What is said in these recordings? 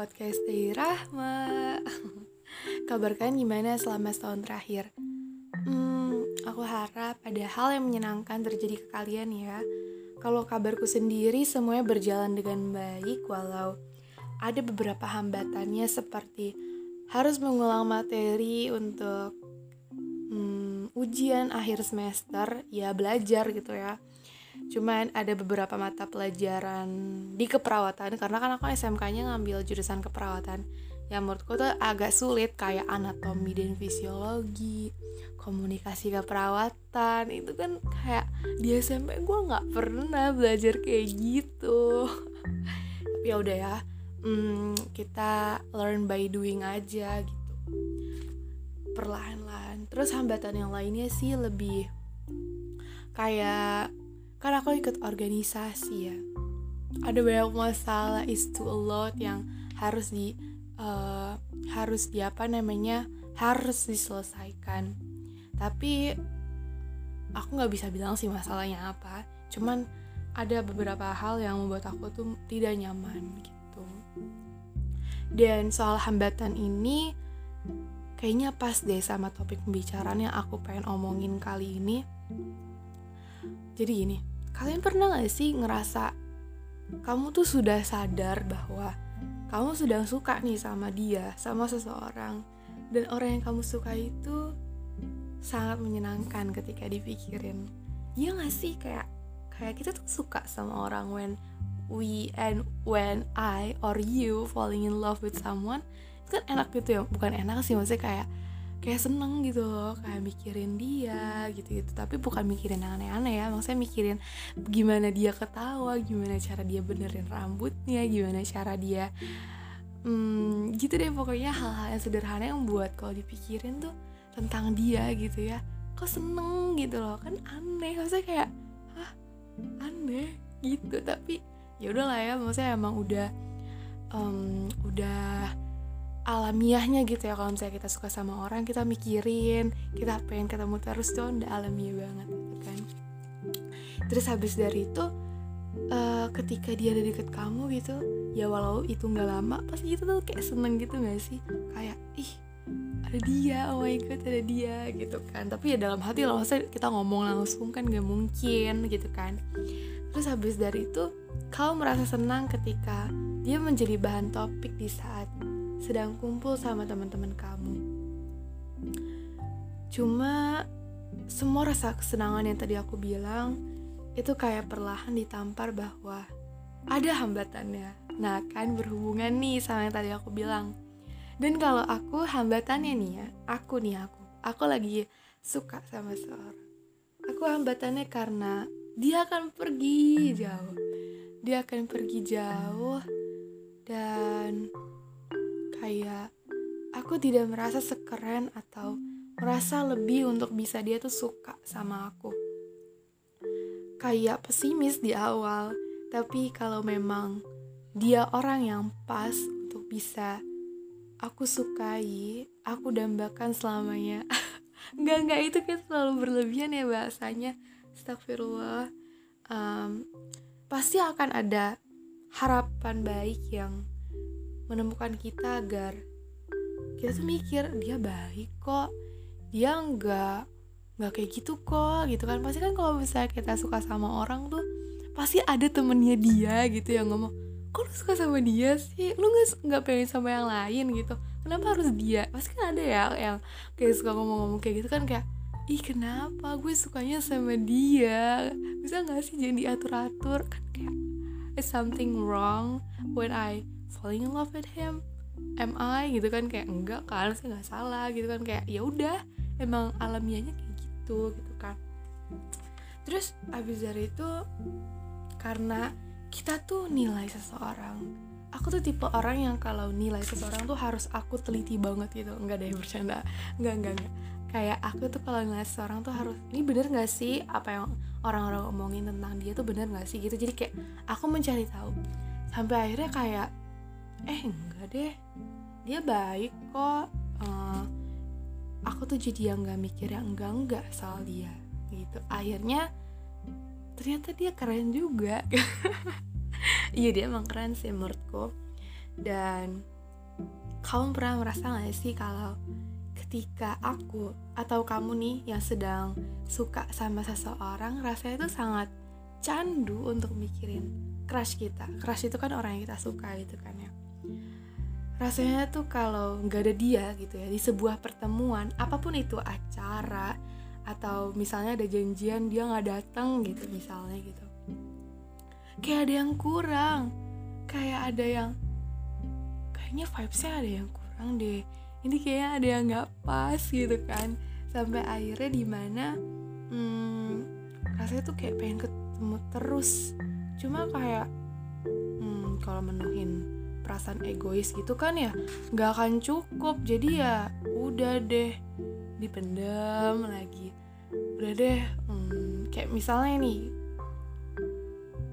podcast dari Rahma Kabar kalian gimana selama setahun terakhir? Hmm, aku harap ada hal yang menyenangkan terjadi ke kalian ya. Kalau kabarku sendiri semuanya berjalan dengan baik Walau ada beberapa hambatannya seperti harus mengulang materi untuk hmm, ujian akhir semester Ya belajar gitu ya Cuman ada beberapa mata pelajaran di keperawatan karena kan aku SMK-nya ngambil jurusan keperawatan. Yang menurutku tuh agak sulit kayak anatomi dan fisiologi, komunikasi keperawatan itu kan kayak di SMP gue nggak pernah belajar kayak gitu. Tapi ya udah ya, hmm, kita learn by doing aja gitu. Perlahan-lahan. Terus hambatan yang lainnya sih lebih kayak kan aku ikut organisasi ya. Ada banyak masalah is to a lot yang harus di uh, harus di apa namanya harus diselesaikan. Tapi aku nggak bisa bilang sih masalahnya apa. Cuman ada beberapa hal yang membuat aku tuh tidak nyaman gitu. Dan soal hambatan ini kayaknya pas deh sama topik pembicaraan yang aku pengen omongin kali ini. Jadi gini kalian pernah gak sih ngerasa kamu tuh sudah sadar bahwa kamu sudah suka nih sama dia, sama seseorang, dan orang yang kamu suka itu sangat menyenangkan ketika dipikirin. Iya gak sih? Kayak kayak kita tuh suka sama orang when we and when I or you falling in love with someone. Itu kan enak gitu ya? Bukan enak sih maksudnya kayak kayak seneng gitu loh kayak mikirin dia gitu gitu tapi bukan mikirin yang aneh-aneh ya maksudnya mikirin gimana dia ketawa gimana cara dia benerin rambutnya gimana cara dia hmm, gitu deh pokoknya hal-hal yang sederhana yang buat kalau dipikirin tuh tentang dia gitu ya. Kok seneng gitu loh kan aneh. Maksudnya kayak ah aneh? Gitu. Tapi ya udahlah ya maksudnya emang udah um, udah alamiahnya gitu ya kalau misalnya kita suka sama orang kita mikirin kita pengen ketemu terus tuh udah alamiah banget gitu kan. Terus habis dari itu uh, ketika dia ada deket kamu gitu ya walau itu nggak lama pasti itu tuh kayak seneng gitu gak sih? Kayak ih ada dia oh my god ada dia gitu kan. Tapi ya dalam hati loh saya kita ngomong langsung kan gak mungkin gitu kan. Terus habis dari itu kau merasa senang ketika dia menjadi bahan topik di saat sedang kumpul sama teman-teman kamu. Cuma semua rasa kesenangan yang tadi aku bilang itu kayak perlahan ditampar bahwa ada hambatannya. Nah, kan berhubungan nih sama yang tadi aku bilang. Dan kalau aku hambatannya nih ya, aku nih aku, aku lagi suka sama seorang. Aku hambatannya karena dia akan pergi jauh. Dia akan pergi jauh dan kayak aku tidak merasa sekeren atau merasa lebih untuk bisa dia tuh suka sama aku. Kayak pesimis di awal, tapi kalau memang dia orang yang pas untuk bisa aku sukai, aku dambakan selamanya. Enggak, enggak, itu kan selalu berlebihan ya bahasanya. Astagfirullah. Um, pasti akan ada harapan baik yang menemukan kita agar kita tuh mikir dia baik kok. Dia nggak nggak kayak gitu kok gitu kan. Pasti kan kalau misalnya kita suka sama orang tuh pasti ada temennya dia gitu yang ngomong kok lu suka sama dia sih? Lu nggak nggak pengen sama yang lain gitu. Kenapa harus dia? Pasti kan ada ya yang kayak suka ngomong-ngomong kayak gitu kan kayak ih kenapa gue sukanya sama dia? Bisa nggak sih jadi diatur-atur kan kayak is something wrong when I falling in love with him? Am I? Gitu kan kayak enggak kan saya nggak salah gitu kan. Kayak ya udah emang alamiahnya kayak gitu gitu kan. Terus abis dari itu karena kita tuh nilai seseorang. Aku tuh tipe orang yang kalau nilai seseorang tuh harus aku teliti banget gitu. Enggak deh bercanda. Enggak enggak enggak. Kayak aku tuh kalau nilai seseorang tuh harus ini bener gak sih apa yang orang-orang omongin tentang dia tuh bener gak sih? Gitu. Jadi kayak aku mencari tahu. Sampai akhirnya kayak eh enggak deh. Dia baik kok. Uh, aku tuh jadi yang nggak mikir yang enggak enggak soal dia gitu. Akhirnya ternyata dia keren juga. Iya dia emang keren sih menurutku. Dan kamu pernah merasa gak sih kalau ketika aku atau kamu nih yang sedang suka sama seseorang rasanya itu sangat candu untuk mikirin crush kita. Crush itu kan orang yang kita suka gitu kan ya rasanya tuh kalau nggak ada dia gitu ya di sebuah pertemuan apa pun itu acara atau misalnya ada janjian dia nggak datang gitu misalnya gitu. Kayak ada yang kurang kayak ada yang kayaknya vibesnya ada yang kurang deh. Ini kayaknya ada yang nggak pas gitu kan. Sampai akhirnya di mana hmm, rasanya tuh kayak pengen ketemu terus. Cuma kayak hmm, kalau menuhin perasaan egois gitu kan ya nggak akan cukup. Jadi ya udah deh dipendam lagi. Udah deh hmm, kayak misalnya nih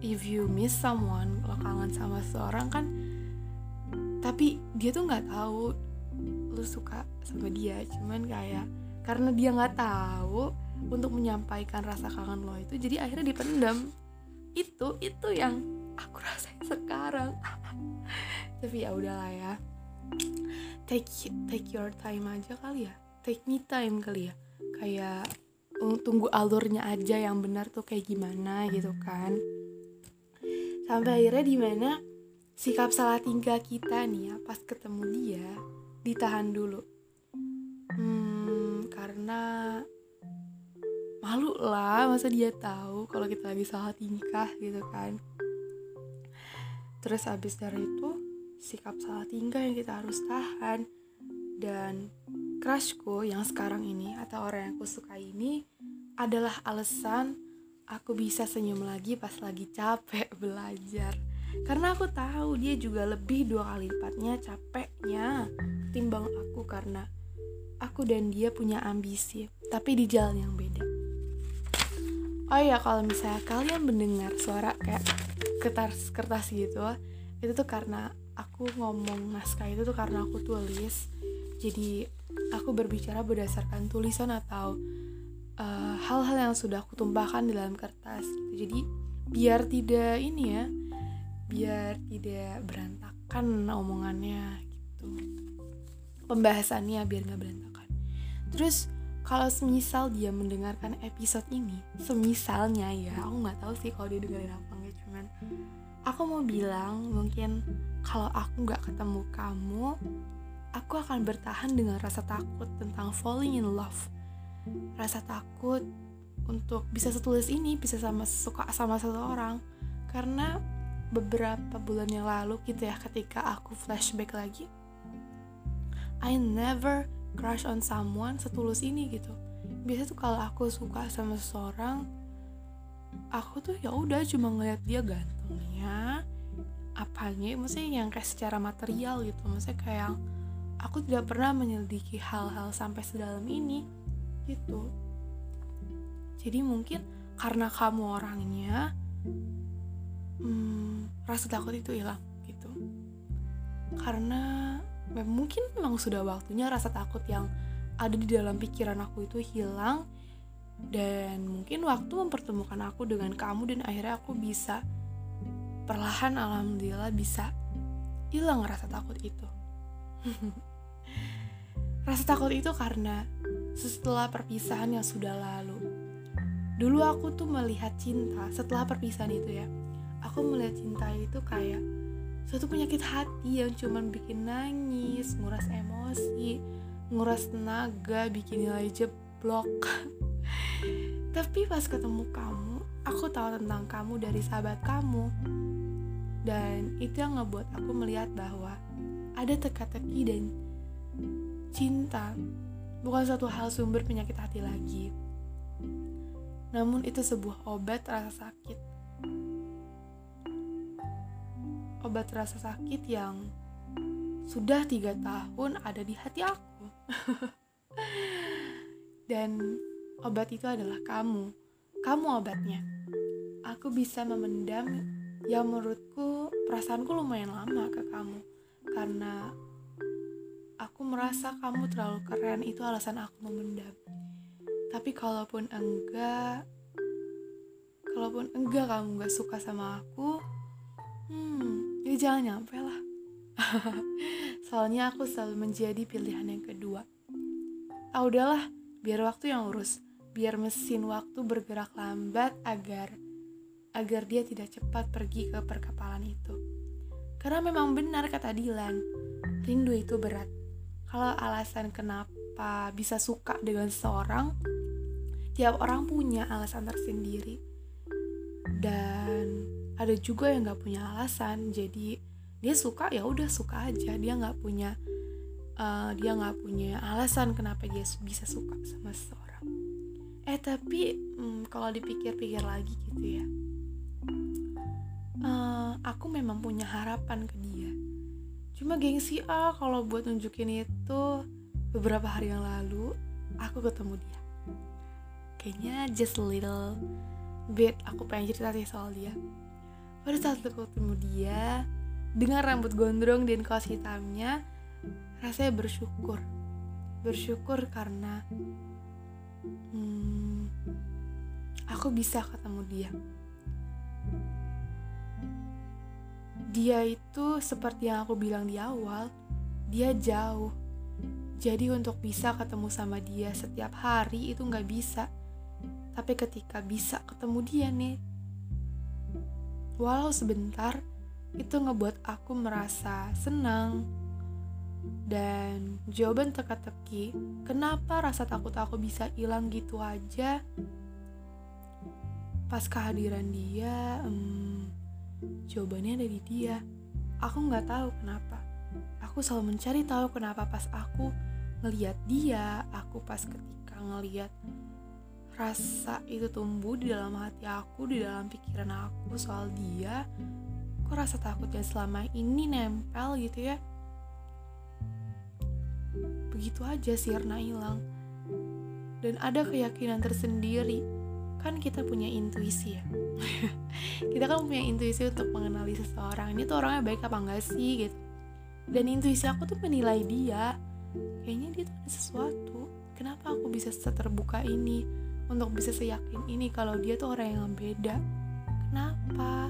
if you miss someone kalau kangen sama seseorang kan tapi dia tuh nggak tahu lu suka sama dia. Cuman kayak karena dia nggak tahu untuk menyampaikan rasa kangen lo itu jadi akhirnya dipendam itu itu yang aku rasain sekarang. Tapi ya udahlah ya. Take take your time aja kali ya. Take me time kali ya. Kayak tunggu alurnya aja yang benar tuh kayak gimana gitu kan. Sampai akhirnya di mana sikap salah tingkah kita nih ya pas ketemu dia ditahan dulu. Hmm karena malu lah masa dia tahu kalau kita lagi salah tingkah gitu kan terus abis dari itu sikap salah tingkah yang kita harus tahan. Dan crushku yang sekarang ini atau orang yang aku suka ini adalah alasan aku bisa senyum lagi pas lagi capek belajar. Karena aku tahu dia juga lebih dua kali lipatnya capeknya timbang aku karena aku dan dia punya ambisi tapi di jalan yang beda. Oh ya kalau misalnya kalian mendengar suara kayak kertas kertas gitu itu tuh karena aku ngomong naskah itu tuh karena aku tulis. Jadi aku berbicara berdasarkan tulisan atau eh, hal-hal uh, yang sudah aku tumpahkan di dalam kertas. Jadi biar tidak ini ya biar tidak berantakan omongannya gitu. Pembahasannya biar nggak berantakan. Terus kalau semisal dia mendengarkan episode ini semisalnya ya aku nggak tahu sih kalau dia dengerin apa cuman aku mau bilang mungkin kalau aku nggak ketemu kamu aku akan bertahan dengan rasa takut tentang falling in love. Rasa takut untuk bisa setulis ini bisa sama suka sama seseorang. Karena beberapa bulan yang lalu gitu ya ketika aku flashback lagi I never crush on someone setulus ini gitu. Biasa tuh kalau aku suka sama seseorang aku tuh ya udah cuma ngeliat dia gantengnya apanya maksudnya yang kayak secara material gitu. Maksudnya kayak aku tidak pernah menyelidiki hal-hal sampai sedalam ini gitu. Jadi mungkin karena kamu orangnya hmm, rasa takut itu hilang gitu. Karena mungkin memang sudah waktunya rasa takut yang ada di dalam pikiran aku itu hilang dan mungkin waktu mempertemukan aku dengan kamu dan akhirnya aku bisa perlahan alhamdulillah bisa hilang rasa takut itu. Rasa takut itu karena setelah perpisahan yang sudah lalu. Dulu aku tuh melihat cinta setelah perpisahan itu ya aku melihat cinta itu kayak suatu penyakit hati yang cuman bikin nangis, nguras emosi, nguras tenaga, bikin nilai jeblok. Tapi pas ketemu kamu, aku tahu tentang kamu dari sahabat kamu. Dan itu yang ngebuat aku melihat bahwa ada teka-teki dan cinta bukan satu hal sumber penyakit hati lagi. Namun itu sebuah obat rasa sakit obat rasa sakit yang sudah tiga tahun ada di hati aku. Dan obat itu adalah kamu. Kamu obatnya. Aku bisa memendam yang menurutku perasaanku lumayan lama ke kamu. Karena aku merasa kamu terlalu keren itu alasan aku memendam. Tapi kalaupun enggak, kalaupun enggak kamu gak suka sama aku, hmm, ya jangan nyampe lah Soalnya aku selalu menjadi pilihan yang kedua. Ah udahlah, biar waktu yang urus. Biar mesin waktu bergerak lambat agar agar dia tidak cepat pergi ke perkapalan itu. Karena memang benar kata Dilan, rindu itu berat. Kalau alasan kenapa bisa suka dengan seorang, tiap orang punya alasan tersendiri. Dan ada juga yang gak punya alasan, jadi dia suka ya udah suka aja, dia nggak punya uh, dia nggak punya alasan kenapa dia bisa suka sama seseorang. Eh tapi hmm, kalau dipikir-pikir lagi gitu ya, uh, aku memang punya harapan ke dia. Cuma gengsi ah kalau buat nunjukin itu beberapa hari yang lalu aku ketemu dia. Kayaknya just a little bit aku pengen cerita sih soal dia. Pada saat aku ketemu dia dengan rambut gondrong dan kaos hitamnya rasanya bersyukur bersyukur karena hmm, aku bisa ketemu dia dia itu seperti yang aku bilang di awal, dia jauh. Jadi untuk bisa ketemu sama dia setiap hari itu nggak bisa. Tapi ketika bisa ketemu dia nih, walau sebentar, itu ngebuat aku merasa senang. Dan jawaban teka-teki, kenapa rasa takut aku bisa hilang gitu aja? Pas kehadiran dia, hmm, Jawabannya ada di dia. Aku nggak tahu kenapa. Aku selalu mencari tahu kenapa pas aku ngeliat dia, aku pas ketika ngeliat rasa itu tumbuh di dalam hati aku, di dalam pikiran aku soal dia, kok rasa takutnya selama ini nempel gitu ya. Begitu aja sirna hilang. Dan ada keyakinan tersendiri. Kan kita punya intuisi ya. Kita kan punya intuisi untuk mengenali seseorang. Ini tuh orangnya baik apa enggak sih gitu. Dan intuisi aku tuh menilai dia. Kayaknya dia tuh ada sesuatu. Kenapa aku bisa seterbuka ini? Untuk bisa seyakin ini kalau dia tuh orang yang beda. Kenapa?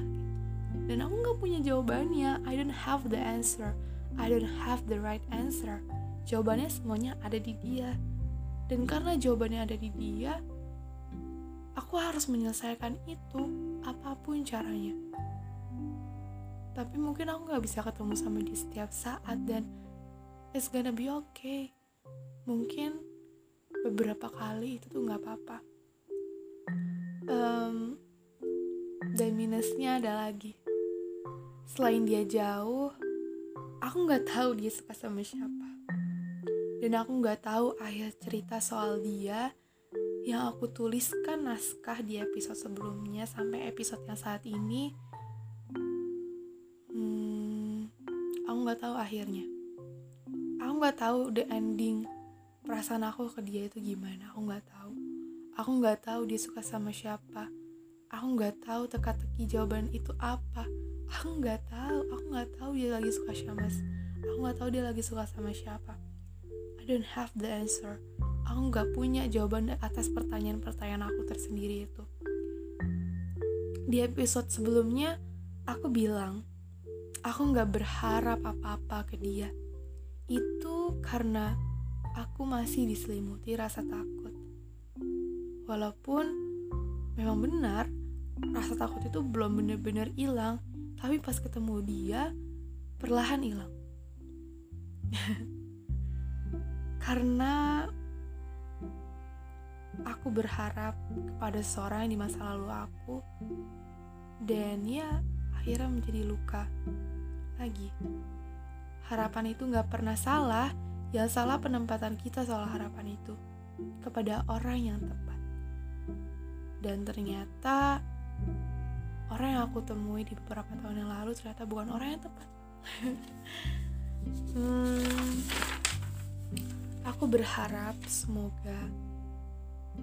Dan aku nggak punya jawabannya. I don't have the answer. I don't have the right answer jawabannya semuanya ada di dia. Dan karena jawabannya ada di dia aku harus menyelesaikan itu apa pun caranya. Tapi mungkin aku gak bisa ketemu sama dia setiap saat dan it's gonna be okay. Mungkin beberapa kali itu tuh gak apa-apa. Um, dan minusnya ada lagi. Selain dia jauh aku nggak tahu dia suka sama siapa dan aku nggak tahu akhir cerita soal dia yang aku tuliskan naskah di episode sebelumnya sampai episode yang saat ini. Hmm, aku nggak tahu akhirnya. Aku nggak tahu the ending perasaan aku ke dia itu gimana. Aku nggak tahu. Aku nggak tahu dia suka sama siapa. Aku nggak tahu teka-teki jawaban itu apa. Aku nggak tahu. Aku nggak tahu dia lagi suka sama aku nggak tahu dia lagi suka sama siapa don't have the answer aku nggak punya jawaban atas pertanyaan-pertanyaan aku tersendiri itu. Di episode sebelumnya, aku bilang, aku nggak berharap apa-apa ke dia. Itu karena aku masih diselimuti rasa takut. Walaupun memang benar, rasa takut itu belum benar-benar hilang, tapi pas ketemu dia, perlahan hilang. karena aku berharap kepada seorang yang di masa lalu aku dan ya akhirnya menjadi luka lagi. Harapan itu gak pernah salah ya salah penempatan kita soal harapan itu kepada orang yang tepat. Dan ternyata orang yang aku temui di beberapa tahun yang lalu ternyata bukan orang yang tepat. Hmm, aku berharap semoga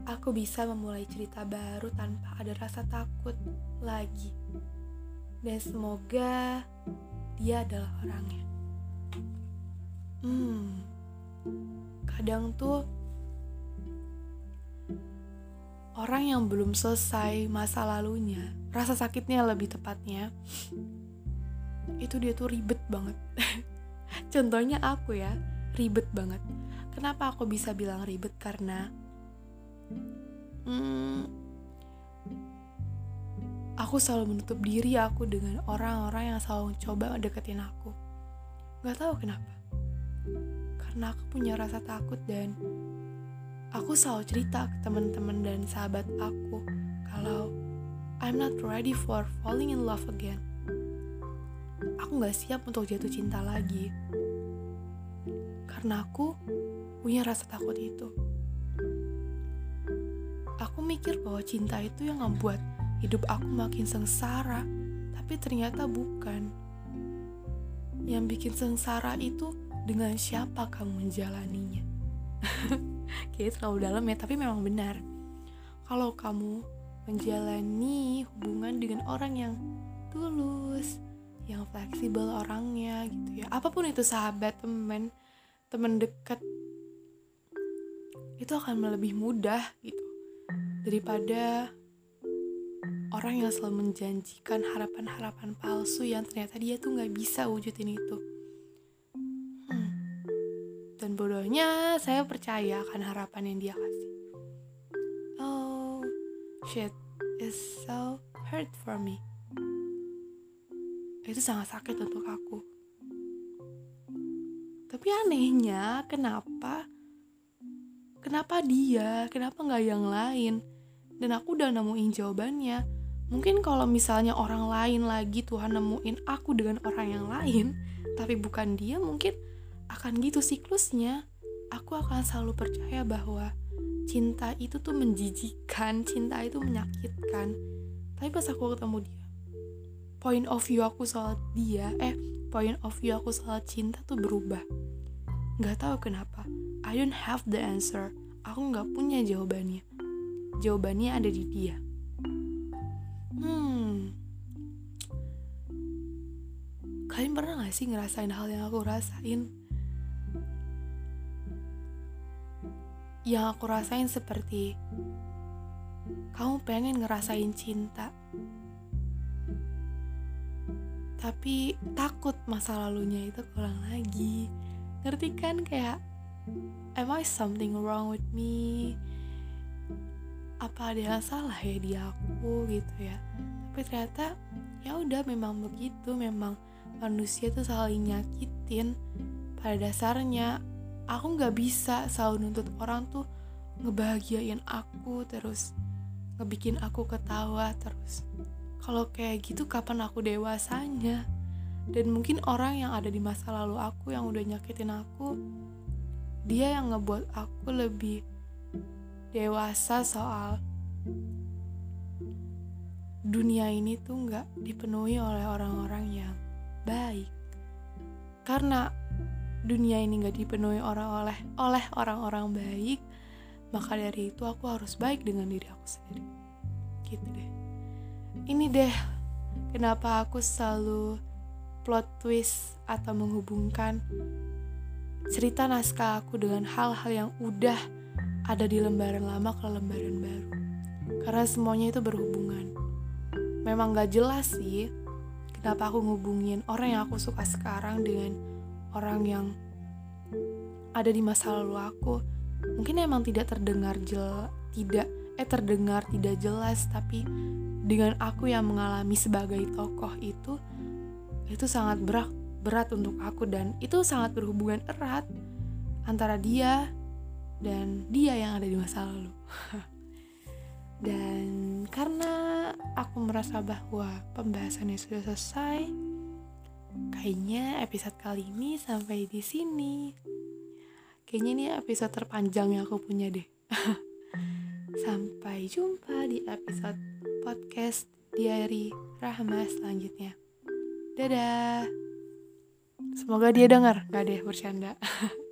aku bisa memulai cerita baru tanpa ada rasa takut lagi. Dan semoga dia adalah orangnya. Hmm, kadang tuh orang yang belum selesai masa lalunya, rasa sakitnya lebih tepatnya, itu dia tuh ribet banget. contohnya aku ya ribet banget kenapa aku bisa bilang ribet karena hmm, aku selalu menutup diri aku dengan orang-orang yang selalu coba deketin aku Gak tahu kenapa karena aku punya rasa takut dan aku selalu cerita ke teman-teman dan sahabat aku kalau I'm not ready for falling in love again. Aku gak siap untuk jatuh cinta lagi. Karena aku punya rasa takut itu. Aku mikir bahwa cinta itu yang membuat hidup aku makin sengsara, tapi ternyata bukan. Yang bikin sengsara itu dengan siapa kamu menjalaninya. Kayaknya terlalu dalam ya, tapi memang benar. Kalau kamu menjalani hubungan dengan orang yang tulus, yang fleksibel orangnya gitu ya. Apa pun itu sahabat, teman, teman dekat itu akan lebih mudah gitu daripada orang yang selalu menjanjikan harapan-harapan palsu yang ternyata dia tuh nggak bisa wujudin itu. Hmm. Dan bodohnya saya percaya akan harapan yang dia kasih shit is so hurt for me. Itu sangat sakit untuk aku. Tapi anehnya, kenapa? Kenapa dia? Kenapa nggak yang lain? Dan aku udah nemuin jawabannya. Mungkin kalau misalnya orang lain lagi Tuhan nemuin aku dengan orang yang lain, tapi bukan dia, mungkin akan gitu siklusnya. Aku akan selalu percaya bahwa cinta itu tuh menjijikan cinta itu menyakitkan tapi pas aku ketemu dia point of view aku soal dia eh point of view aku soal cinta tuh berubah nggak tahu kenapa I don't have the answer aku nggak punya jawabannya. Jawabannya ada di dia. Hmm. Kalian pernah gak sih ngerasain hal yang aku rasain? Yang aku rasain seperti kamu pengen ngerasain cinta tapi takut masa lalunya itu pulang lagi. Ngerti kan? Kayak am I something wrong with me? Apa ada yang salah ya di aku gitu ya? Tapi ternyata ya udah memang begitu. Memang manusia tuh saling nyakitin pada dasarnya. Aku nggak bisa selalu nuntut orang tuh ngebahagiain aku terus ngebikin aku ketawa terus kalau kayak gitu kapan aku dewasanya? Dan mungkin orang yang ada di masa lalu aku yang udah nyakitin aku dia yang ngebuat aku lebih dewasa soal dunia ini tuh nggak dipenuhi oleh orang-orang yang baik. Karena dunia ini gak dipenuhi orang oleh oleh orang-orang baik maka dari itu aku harus baik dengan diri aku sendiri. Gitu deh. Ini deh kenapa aku selalu plot twist atau menghubungkan cerita naskah aku dengan hal-hal yang udah ada di lembaran lama ke lembaran baru. Karena semuanya itu berhubungan. Memang gak jelas sih kenapa aku ngubungin orang yang aku suka sekarang dengan orang yang ada di masa lalu aku. Mungkin emang tidak terdengar jel tidak eh terdengar tidak jelas tapi dengan aku yang mengalami sebagai tokoh itu itu sangat berat berat untuk aku dan itu sangat berhubungan erat antara dia dan dia yang ada di masa lalu dan karena aku merasa bahwa pembahasannya sudah selesai Kayaknya episode kali ini sampai di sini. Kayaknya ini episode terpanjang yang aku punya deh. sampai jumpa di episode podcast Diary Rahma selanjutnya. Dadah. Semoga dia dengar, gak deh bercanda.